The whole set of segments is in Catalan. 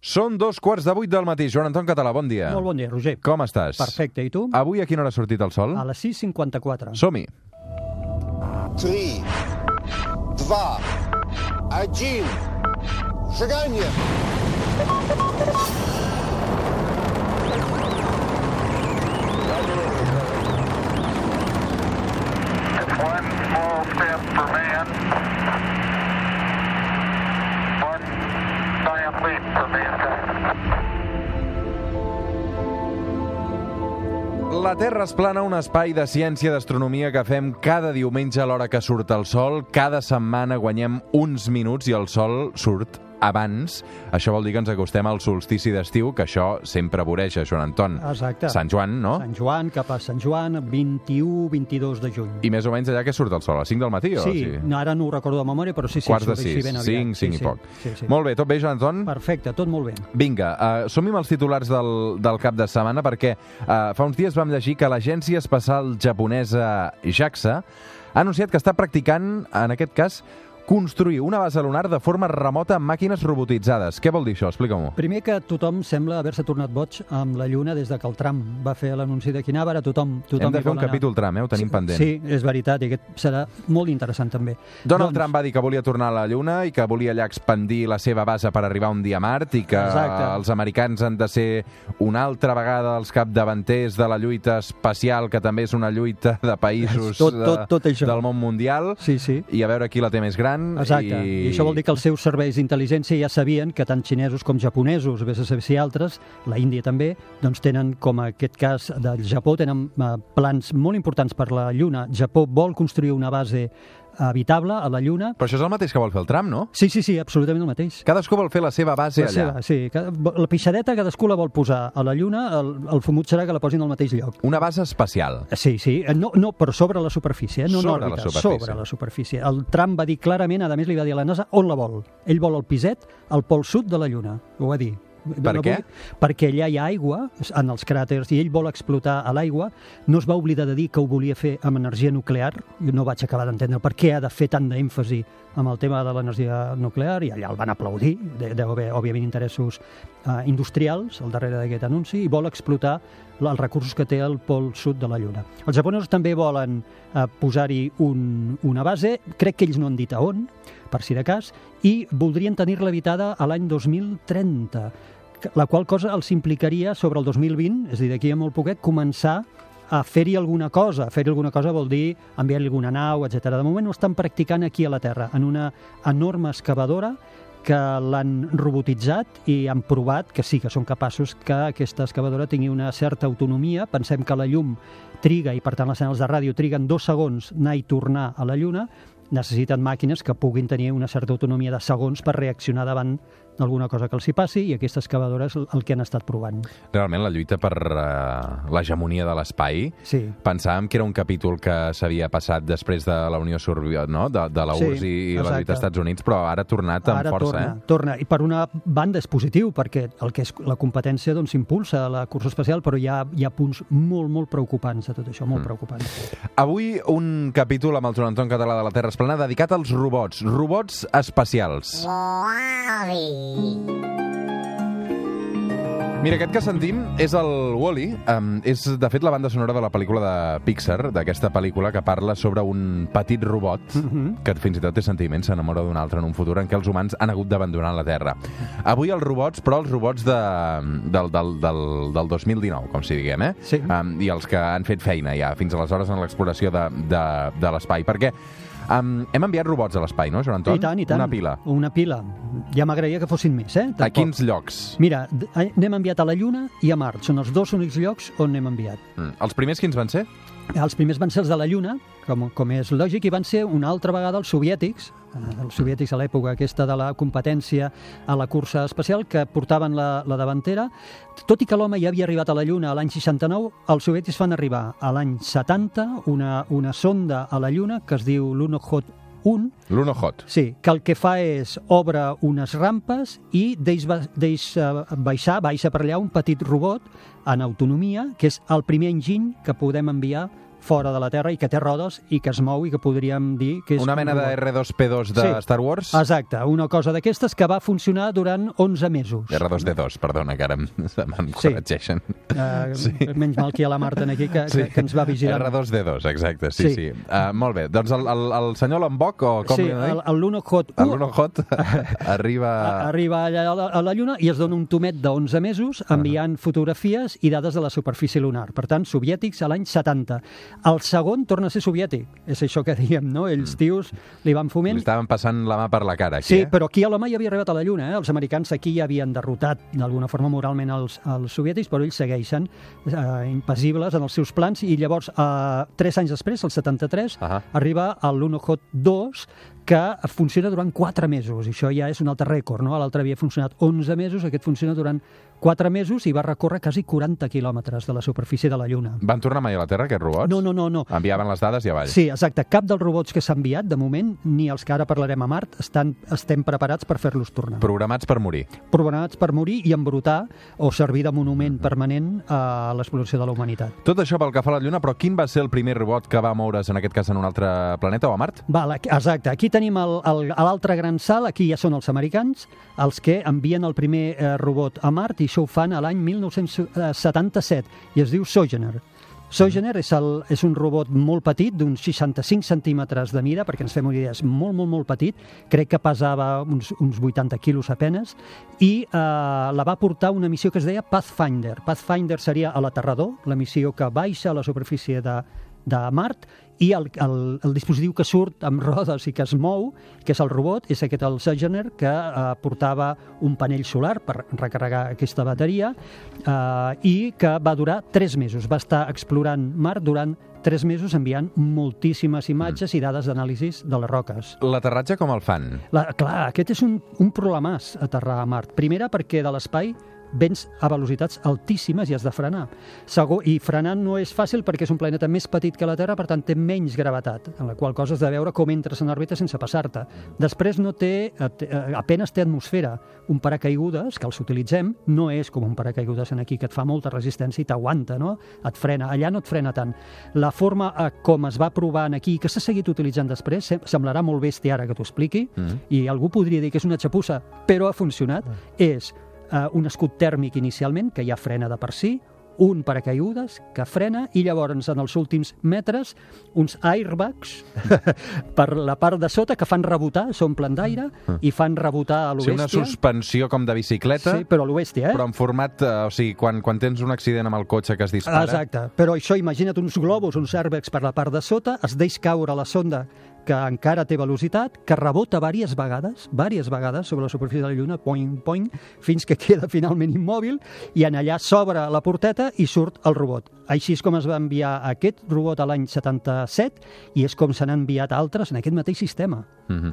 Són dos quarts de vuit del matí. Joan Anton Català, bon dia. Molt bon dia, Roger. Com estàs? Perfecte, i tu? Avui a quina hora ha sortit el sol? A les 6.54. Som-hi. Три, два, один. Шагание! It's one small step for man, La Terra es plana un espai de ciència d'astronomia que fem cada diumenge a l'hora que surt el sol. Cada setmana guanyem uns minuts i el sol surt abans. Això vol dir que ens acostem al solstici d'estiu, que això sempre voreja, Joan Anton. Exacte. Sant Joan, no? Sant Joan, cap a Sant Joan, 21-22 de juny. I més o menys allà que surt el sol, a 5 del matí? O Sí, no, ara no ho recordo de memòria, però sí, sí, Quarts de surt així 6, ben 5, aviat. 5 sí, i poc. Sí, sí. Molt bé, tot bé, Joan Anton? Perfecte, tot molt bé. Vinga, uh, som-hi amb els titulars del, del cap de setmana perquè uh, fa uns dies vam llegir que l'Agència Espacial Japonesa JAXA ha anunciat que està practicant, en aquest cas, construir una base lunar de forma remota amb màquines robotitzades. Què vol dir això? Explica-m'ho. Primer que tothom sembla haver-se tornat boig amb la Lluna des de que el Trump va fer l'anunci de quina ara tothom, tothom Hem de fer un anar. capítol tram, eh? Ho tenim sí, pendent. Sí, és veritat, i aquest serà molt interessant també. Donald doncs, Trump va dir que volia tornar a la Lluna i que volia allà expandir la seva base per arribar un dia a Mart i que Exacte. els americans han de ser una altra vegada els capdavanters de la lluita espacial, que també és una lluita de països Tot- tot- tot això. del món mundial, Sí, sí. i a veure qui la té més gran. Exacte, I... I... això vol dir que els seus serveis d'intel·ligència ja sabien que tant xinesos com japonesos, vés a saber si altres, la Índia també, doncs tenen, com aquest cas del Japó, tenen eh, plans molt importants per la Lluna. Japó vol construir una base habitable a la Lluna. Però això és el mateix que vol fer el Trump, no? Sí, sí, sí, absolutament el mateix. Cadascú vol fer la seva base La allà. seva, sí, cada- la pixadeta cadascú la vol posar a la Lluna, el, el fumut serà que la posin al mateix lloc. Una base espacial. Sí, sí, eh, no, no però sobre la superfície, eh? no Sobre en la òrbita, superfície. sobre la superfície. El Trump va dir clarament, a més li va dir a la NASA, on la vol. Ell vol el piset al pol sud de la Lluna, ho va dir. Per No què? Perquè allà hi ha aigua, en els cràters, i ell vol explotar a l'aigua. No es va oblidar de dir que ho volia fer amb energia nuclear. Jo no vaig acabar d'entendre per què ha de fer tant d'èmfasi amb el tema de l'energia nuclear, i allà el van aplaudir. De- Deu haver, òbviament, interessos eh, industrials al darrere d'aquest anunci, i vol explotar els recursos que té el pol sud de la Lluna. Els japonesos també volen eh, posar-hi un, una base, crec que ells no han dit a on, per si de cas, i voldrien tenir-la habitada a l'any 2030, que- la qual cosa els implicaria sobre el 2020, és a dir, d'aquí a molt poquet, començar a fer-hi alguna cosa. Fer-hi alguna cosa vol dir enviar-hi alguna nau, etc. De moment ho estan practicant aquí a la Terra, en una enorme excavadora que l'han robotitzat i han provat que sí, que són capaços que aquesta excavadora tingui una certa autonomia. Pensem que la llum triga, i per tant les senyals de ràdio triguen dos segons anar i tornar a la Lluna, necessiten màquines que puguin tenir una certa autonomia de segons per reaccionar davant d'alguna cosa que els hi passi i aquesta excavadora és el que han estat provant. Realment, la lluita per uh, l'hegemonia de l'espai Sí. Pensàvem que era un capítol que s'havia passat després de la Unió Soviètica, no? de, de la Sí, URSS i, i la lluita als Estats Units, però ara ha tornat amb Ara força. torna, Eh? torna. I per una banda és positiu, perquè el que és la competència doncs, s'impulsa a la cursa espacial, però hi ha, hi ha punts molt, molt preocupants de tot això, molt mm. preocupants. Avui un capítol amb el Joan Anton Català de la Terra Esplana dedicat als robots, robots espacials. Mira, aquest que sentim és el Wall-E. Um, és, de fet, la banda sonora de la pel·lícula de Pixar, d'aquesta pel·lícula que parla sobre un petit robot que fins i tot té sentiments, s'enamora d'un altre en un futur en què els humans han hagut d'abandonar la Terra. Avui els robots, però els robots de, del, del, del, del 2019, com si diguem, eh? Sí. Um, I els que han fet feina ja fins aleshores en l'exploració de, de, de l'espai. Perquè um, hem enviat robots a l'espai, no, Joan Anton? I tant, i tant. Una pila. Una pila. Ja m'agradaria que fossin més, eh? A quins llocs? Mira, eh, n'hem enviat a la Lluna i a Mart. Són els dos únics llocs on n'hem enviat. Mm. Els primers quins van ser? Els primers van ser els de la Lluna, com, com és lògic, i van ser una altra vegada els soviètics, eh, els soviètics a l'època aquesta de la competència a la cursa espacial, que portaven la, la davantera. Tot i que l'home ja havia arribat a la Lluna l'any 69, els soviètics fan arribar a l'any 70 una, una sonda a la Lluna que es diu Lunokhod 1, L'Uno Hot. Sí, que el que fa és obre unes rampes i deix, deix baixar, baixa per allà un petit robot en autonomia, que és el primer enginy que podem enviar fora de la Terra i que té rodes i que es mou i que podríem dir que és... Una mena de robot. R2P2 de Sí. Star Wars? Exacte, una cosa d'aquestes que va funcionar durant 11 mesos. R2D2, perdona, que ara em, em Sí. corregeixen. Uh, Sí. Menys mal que hi ha la Marta aquí que, que, que ens va vigilant. R2D2, exacte, sí, sí. Sí. Uh, molt bé, doncs el, el, el senyor Lombok, o com sí, li dic? el Luno Hot El 1 Luno Hot arriba... a- arriba allà a la, a la Lluna i es dona un tomet de 11 mesos enviant fotografies i dades de la superfície lunar. Per tant, soviètics a l'any 70. El segon torna a ser soviètic. És això que diem, no? Ells tios li van Li foment estaven passant la mà per la cara, aquí, Sí, eh? però aquí a l'home ja havia arribat a la Lluna. Eh? Els americans aquí ja havien derrotat d'alguna forma moralment els, els soviètics, però ells segueixen eh, impassibles en els seus plans i llavors, eh, tres anys després, el 73, Ahà. arriba el Lunokhod 2, que funciona durant 4 mesos. I això ja és un altre rècord, no? L'altre havia funcionat 11 mesos, aquest funciona durant 4 mesos i va recórrer quasi 40 quilòmetres de la superfície de la Lluna. Van tornar mai a la Terra, aquests robots? No, no, no, no. Enviaven les dades i avall. Sí, exacte. Cap dels robots que s'ha enviat, de moment, ni els que ara parlarem a Mart, estan, estem preparats per fer-los tornar. Programats per morir. Programats per morir i embrutar o servir de monument permanent a l'exploració de la humanitat. Tot això pel que fa a la Lluna, però quin va ser el primer robot que va moure's, en aquest cas, en un altre planeta o a Mart? Val, exacte. Aquí tenim a l'altre gran salt, aquí ja són els americans, els que envien el primer eh, robot a Mart i això ho fan a l'any 1977 i es diu Sojourner. Sojourner és, el, és un robot molt petit, d'uns 65 centímetres de mida, perquè ens fem una idea, és molt, molt, molt petit, crec que pesava uns, uns 80 quilos apenes, i eh, la va portar una missió que es deia Pathfinder. Pathfinder seria l'aterrador, la missió que baixa a la superfície de, de Mart, i el, el, el dispositiu que surt amb rodes i que es mou, que és el robot, és aquest el Sojourner, que eh, portava un panell solar per recarregar aquesta bateria eh, i que va durar 3 mesos. Va estar explorant Mart durant 3 mesos enviant moltíssimes imatges i dades d'anàlisis de les roques. L'aterratge com el fan? La, clar, aquest és un, un problemàs, aterrar a Mart. Primera, perquè de l'espai vens a velocitats altíssimes i has de frenar. Segon, I frenar no és fàcil perquè és un planeta més petit que la Terra, per tant té menys gravetat, en la qual cosa has de veure com entres en òrbita sense passar-te. Després no té, eh, eh, apenes té atmosfera. Un paracaigudes, que els utilitzem, no és com un paracaigudes en aquí, que et fa molta resistència i t'aguanta, no? Et frena. Allà no et frena tant. La forma eh, com es va provar en aquí, que s'ha seguit utilitzant després, sem- semblarà molt bèstia ara que t'ho expliqui, Mm. i algú podria dir que és una xapussa, però ha funcionat, és eh, un escut tèrmic inicialment, que ja frena de per si, un paracaigudes que frena i llavors en els últims metres uns airbags per la part de sota que fan rebotar, s'omplen d'aire i fan rebotar a O sigui, una l'oestia. suspensió com de bicicleta, Sí, però a l'oestia, eh? però en format... Eh, o sigui, quan, quan tens un accident amb el cotxe que es dispara... Exacte, però això, imagina't uns globus, uns airbags per la part de sota, es deix caure la sonda que encara té velocitat, que rebota diverses vegades, diverses vegades sobre la superfície de la Lluna, poing, poing, fins que queda finalment immòbil, i en allà s'obre la porteta i surt el robot. Així és com es va enviar aquest robot a l'any 77 i és com se n'han enviat altres en aquest mateix sistema. Mhm.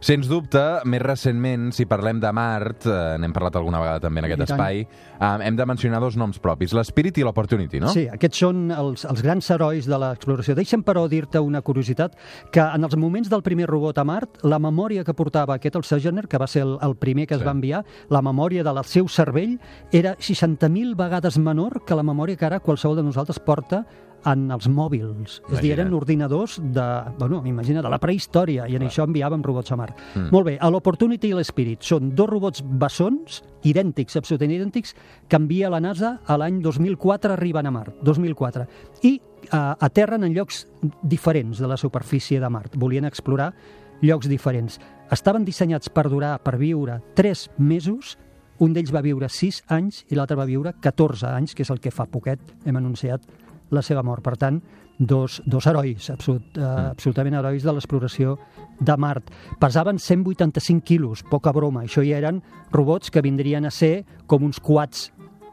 Sens dubte, més recentment, si parlem de Mart, eh, n'hem parlat alguna vegada també en aquest espai, eh, hem de mencionar dos noms propis, l'Spirit i l'Opportunity, no? Sí, aquests són els, els grans herois de l'exploració. Deixa'm, però, dir-te una curiositat, que en els moments del primer robot a Mart, la memòria que portava aquest, el Sojourner, que va ser el, el primer que es Sí. va enviar, la memòria del seu cervell era 60.000 vegades menor que la memòria que ara qualsevol de nosaltres porta en els mòbils. És a dir, eren ordinadors de, bueno, imagina, de la prehistòria, i en això enviàvem robots a Mart. Mm. Molt bé, l'Opportunity i l'Spirit són dos robots bessons, idèntics, absolutament idèntics, que envia la NASA a l'any 2004 arriben a Mart, 2004. I eh, aterren en llocs diferents de la superfície de Mart. Volien explorar llocs diferents. Estaven dissenyats per durar, per viure 3 mesos, un d'ells va viure 6 anys i l'altre va viure 14 anys, que és el que fa poquet hem anunciat la seva mort. Per tant, dos, dos herois, absolut, eh, absolutament herois de l'exploració de Mart. Pesaven 185 quilos, poca broma. Això ja eren robots que vindrien a ser com uns quads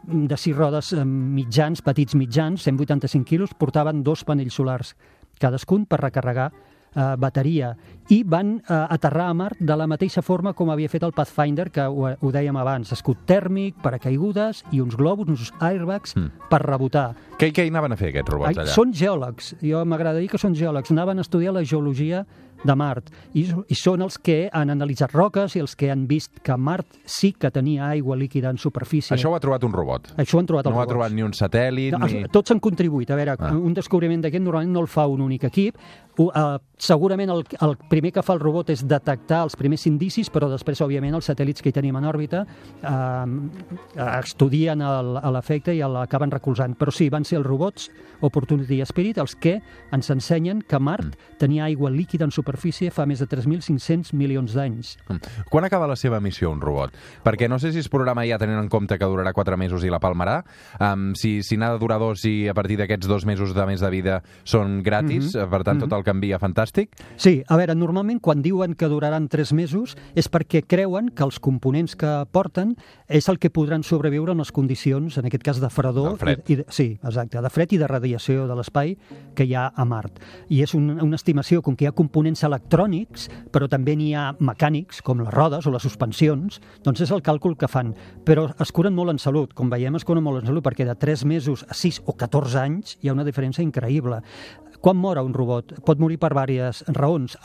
de sis rodes eh, mitjans, petits mitjans, 185 quilos, portaven dos panells solars cadascun per recarregar eh, bateria i van eh, aterrar a Mart de la mateixa forma com havia fet el Pathfinder, que ho, ho dèiem abans, escut tèrmic, paracaigudes i uns globus, uns airbags Mm. per rebotar. Què, què hi anaven a fer aquests robots allà? són geòlegs, jo m'agrada dir que són geòlegs, anaven a estudiar la geologia de Mart. I, I són els que han analitzat roques i els que han vist que Mart sí que tenia aigua líquida en superfície. Això ho ha trobat un robot. Això ho han trobat els No ho ha robots. trobat ni un satèl·lit, No, ni... Tots han contribuït. A veure, ah. un descobriment d'aquest normalment no el fa un únic equip. Uh, segurament el, el primer que fa el robot és detectar els primers indicis, però després, òbviament, els satèl·lits que hi tenim en òrbita uh, estudien l'efecte i l'acaben recolzant. Però sí, van ser els robots Opportunity Spirit els que ens ensenyen que Mart Mm. tenia aigua líquida en superfície fa més de 3.500 milions d'anys. Quan acaba la seva missió, un robot? Perquè no sé si es programa ja tenint en compte que durarà 4 mesos i la palmarà, um, si, si n'ha de durar dos i a partir d'aquests dos mesos de més de vida són gratis, Mhm. per tant tot el canvia fantàstic. Sí, a veure, normalment quan diuen que duraran tres mesos és perquè creuen que els components que porten és el que podran sobreviure en les condicions, en aquest cas de fredor... Del fred. I, i de, sí, exacte, de fred i de radiació de l'espai que hi ha a Mart. I és un, una estimació com que hi ha components electrònics, però també n'hi ha mecànics, com les rodes o les suspensions, doncs és el càlcul que fan. Però es curen molt en salut, com veiem es curen molt en salut, perquè de 3 mesos a 6 o 14 anys hi ha una diferència increïble. Quan mor un robot? Pot morir per diverses raons.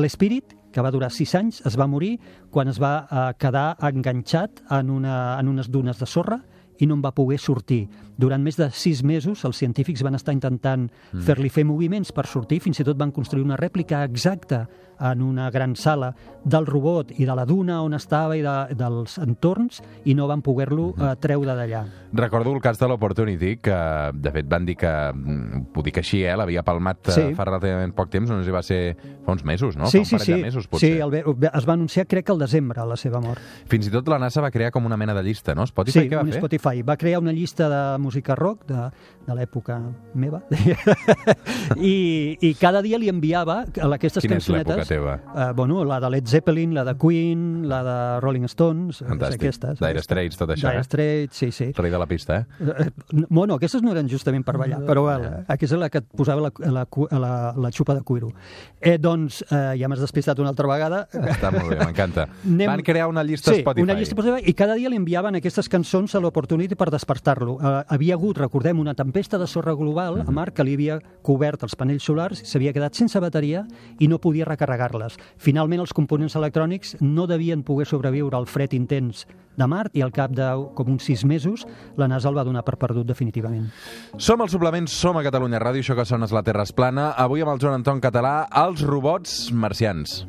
L'Spirit, que va durar 6 anys, es va morir quan es va eh, quedar enganxat en, una, en unes dunes de sorra i no en va poder sortir. Durant més de sis mesos els científics van estar intentant mm. fer-li fer moviments per sortir, fins i tot van construir una rèplica exacta en una gran sala del robot i de la duna on estava i de, dels entorns i no van poder-lo eh, treure d'allà. Recordo el cas de l'Opportunity, que de fet van dir que, mm, ho dic així, eh, l'havia palmat eh, Sí. fa relativament poc temps, no sé si va ser fa uns mesos, no? sí, fa un sí, parell sí. de mesos, potser. sí el, es va anunciar crec que al desembre la seva mort. Fins i tot la NASA va crear com una mena de llista, no? Spotify, Sí, què va fer? Spotify. Va crear una llista de música rock de, de l'època meva I, i cada dia li enviava a aquestes Quina cançonetes teva? Uh, bueno, la de Led Zeppelin, la de Queen, la de Rolling Stones, Fantàstic. aquestes. Dire Straits, tot això, Dire eh? Straits, sí, sí. Rei de la pista, eh? Eh, Bueno, aquestes no eren justament per ballar, però bueno, aquesta és la que et posava la, la, la, la xupa de cuiro. Eh, doncs, eh, ja m'has despistat una altra vegada. Està molt bé, m'encanta. Anem- Van crear una llista sí, Spotify. una llista Spotify i cada dia li enviaven aquestes cançons a l'Opportunity per despertar-lo. Uh, havia hagut, recordem, una tempesta de sorra global Mhm. a Mart que li havia cobert els panells solars, s'havia quedat sense bateria i no podia recarregar-les. Finalment, els components electrònics no devien poder sobreviure al fred intens de Mart i al cap de com uns sis mesos la NASA el va donar per perdut definitivament. Som al suplement, som a Catalunya Ràdio, això que sona és la Terra és plana. Avui amb el Joan Anton Català, els robots marcians.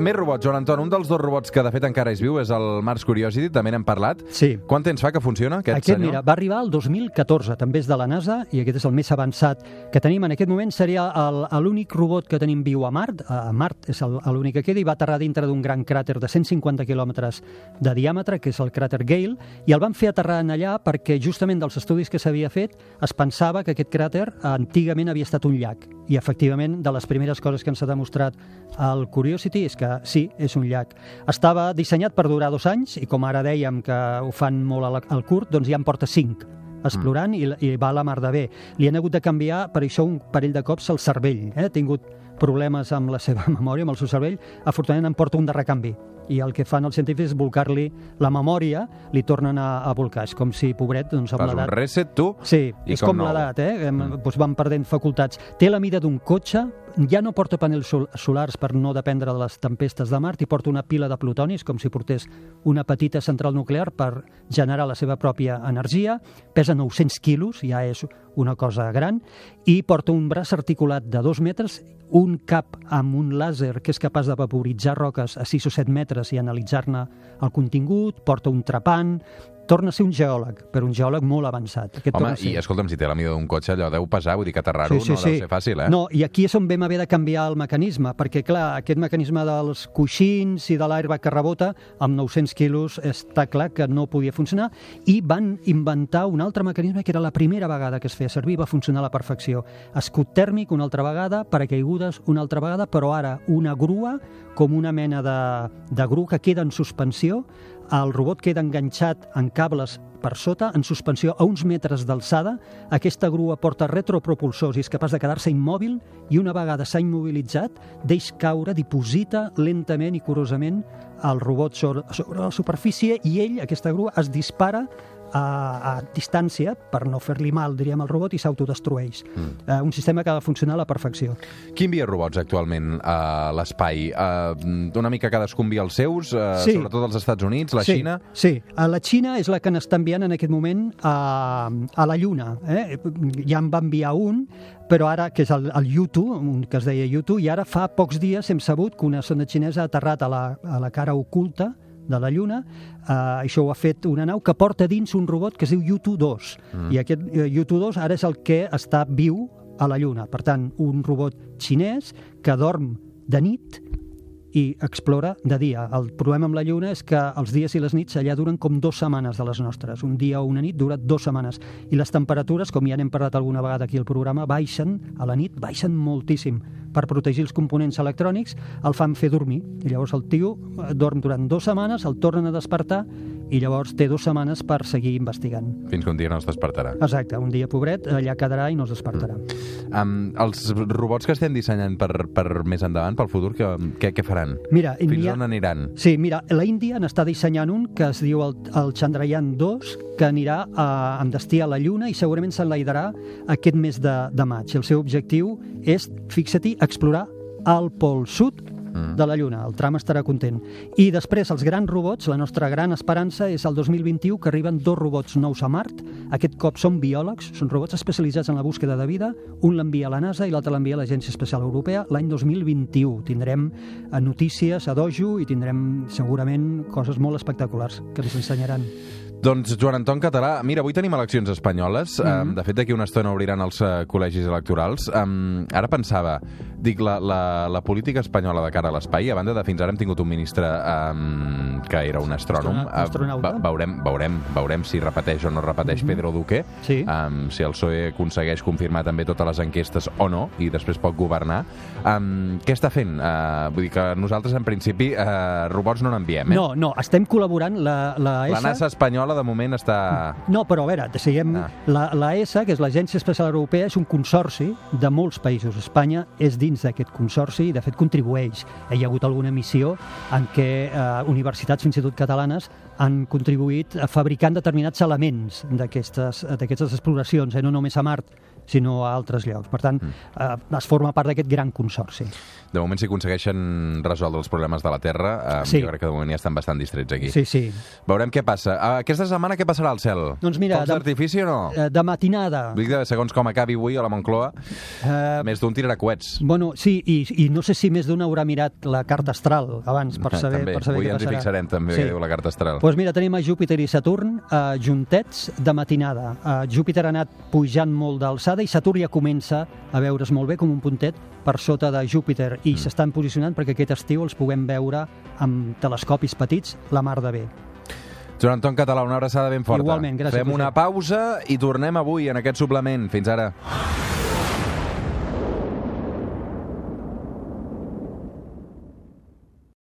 Més robots, Joan Anton. Un dels dos robots que de fet encara és viu és el Mars Curiosity, també n'hem parlat. Sí. Quant temps fa que funciona aquest, Aquest, senyor? mira, va arribar el 2014, també és de la NASA, i aquest és el més avançat que tenim en aquest moment. Seria el- l'únic robot que tenim viu a Mart. A Mart és l'únic que queda i va aterrar dintre d'un gran cràter de 150 quilòmetres de diàmetre, que és el cràter Gale, i el van fer aterrar en allà perquè justament dels estudis que s'havia fet es pensava que aquest cràter antigament havia estat un llac. I efectivament, de les primeres coses que ens ha demostrat el Curiosity és que sí, és un llac. Estava dissenyat per durar dos anys i com ara dèiem que ho fan molt al, al curt, doncs ja en porta cinc explorant i, i va a la mar de bé. Li han hagut de canviar per això un parell de cops el cervell. Eh? Ha tingut problemes amb la seva memòria, amb el seu cervell. Afortunadament en porta un de recanvi i el que fan els científics és volcar-li la memòria, li tornen a, a volcar. És com si, pobret, doncs amb Fas un l'edat... reset, tu, Sí, I és com com, l'edat, eh? Em, doncs van perdent facultats. Té la mida d'un cotxe, ja no porta panells sol solars per no dependre de les tempestes de Mart i porta una pila de plutoni, és com si portés una petita central nuclear per generar la seva pròpia energia, pesa 900 quilos, ja és una cosa gran, i porta un braç articulat de 2 metres, un cap amb un làser que és capaç de vaporitzar roques a 6 o 7 metres i analitzar-ne el contingut, porta un trepant, torna a ser un geòleg, però un geòleg molt avançat. Aquest Home, i escolta'm, si té la mida d'un cotxe, allò deu pesar, vull dir que aterrar-ho no deu ser fàcil, eh? No, i aquí és on vam haver de canviar el mecanisme, perquè, clar, aquest mecanisme dels coixins i de l'airbag que rebota, amb 900 quilos està clar que no podia funcionar, i van inventar un altre mecanisme que era la primera vegada que es feia servir, va funcionar a la perfecció. Escut tèrmic una altra vegada, paracaigudes una altra vegada, però ara una grua com una mena de, de grua que queda en suspensió el robot queda enganxat en cables per sota, en suspensió a uns metres d'alçada. Aquesta grua porta retropropulsors i és capaç de quedar-se immòbil i una vegada s'ha immobilitzat, deix caure, diposita lentament i curosament el robot sobre, sobre la superfície i ell, aquesta grua, es dispara a, a distància per no fer-li mal, diríem, al robot i s'autodestrueix. Mm. Uh, un sistema que ha de funcionar a la perfecció. Qui envia robots actualment a l'espai? Uh, una mica cadascú envia els seus, uh, Sí. sobretot als Estats Units, la sí, Xina... Sí, a la Xina és la que n'està enviant en aquest moment a, a la Lluna. Eh? Ja en va enviar un, però ara, que és el, el Yutu, un que es deia Yutu, i ara fa pocs dies hem sabut que una sonda xinesa ha aterrat a la, a la cara oculta de la Lluna. Uh, això ho ha fet una nau que porta dins un robot que es diu Yutu-2. Mm. I aquest uh, Yutu-2 ara és el que està viu a la Lluna. Per tant, un robot xinès que dorm de nit i explora de dia. El problema amb la Lluna és que els dies i les nits allà duren com dues setmanes de les nostres. Un dia o una nit dura dues setmanes. I les temperatures, com ja n'hem parlat alguna vegada aquí al programa, baixen a la nit, baixen moltíssim. Per protegir els components electrònics el fan fer dormir. I llavors el tio eh, dorm durant dues setmanes, el tornen a despertar i llavors té dues setmanes per seguir investigant. Fins que un dia no es despertarà. Exacte, un dia pobret allà quedarà i no es despertarà. Um, els robots que estem dissenyant per, per més endavant, pel futur, què, què, què faran? Mira, Fins ha- on aniran? Sí, mira, la Índia n'està dissenyant un que es diu el, el Chandrayaan 2, que anirà a, amb destí a la Lluna i segurament s'enlaidarà aquest mes de, de maig. El seu objectiu és, fixa-t'hi, explorar el pol sud de la Lluna. El tram estarà content. I després, els grans robots, la nostra gran esperança és el 2021, que arriben dos robots nous a Mart. Aquest cop són biòlegs, són robots especialitzats en la búsqueda de vida. Un l'envia a la NASA i l'altre l'envia a l'Agència Espacial Europea l'any 2021. Tindrem eh, notícies a dojo i tindrem segurament coses molt espectaculars que ens ensenyaran. Doncs Joan Anton Català, mira, avui tenim eleccions espanyoles. Mm. -hmm. De fet, d'aquí una estona obriran els uh, col·legis electorals. Um, ara pensava, dic, la, la, la política espanyola de cara a l'espai, a banda de fins ara hem tingut un ministre um, que era un astrònom. Astrona- astronauta. Uh, veurem, veurem, veurem si repeteix o no repeteix Pedro Duque. Sí. Um, si el PSOE aconsegueix confirmar també totes les enquestes o no, i després pot governar. Um, què està fent? Uh, vull dir que nosaltres, en principi, uh, robots no n'enviem, eh? No, no, estem col·laborant, la, la, La ESA... NASA espanyola, de moment, està... No, però a veure, siguem... Ah. La, la ESA, que és l'Agència Espacial Europea, és un consorci de molts països. Espanya és dins d'aquest consorci i, de fet, contribueix. Hi ha hagut alguna missió en què eh, universitats, fins i tot catalanes, han contribuït a fabricant determinats elements d'aquestes exploracions, eh? no només a Mart, sinó a altres llocs. Per tant, eh, es forma part d'aquest gran consorci. De moment, si aconsegueixen resoldre els problemes de la Terra, eh, Sí. jo crec que de moment ja estan bastant distrets aquí. Sí, sí. Veurem què passa. Uh, aquesta setmana què passarà al cel? Doncs mira, Focs d'artifici o no? Eh, De matinada... Vull dir, segons com acabi avui a la Moncloa, Eh, més d'un tirarà coets. Bueno, sí, i, i no sé si més d'un haurà mirat la carta astral abans per saber, també. per saber Avui què ens hi passarà. fixarem també, Sí. que diu la carta astral. Doncs mira, tenim a Júpiter i Saturn eh, juntets de matinada. Eh, Júpiter ha anat pujant molt d'alçada i Saturn ja comença a veure's molt bé com un puntet per sota de Júpiter Mm. i s'estan posicionant perquè aquest estiu els puguem veure amb telescopis petits la mar de bé. Joan Anton Català, una abraçada ben forta. Igualment, gràcies, Fem una pausa i tornem avui en aquest suplement. Fins ara.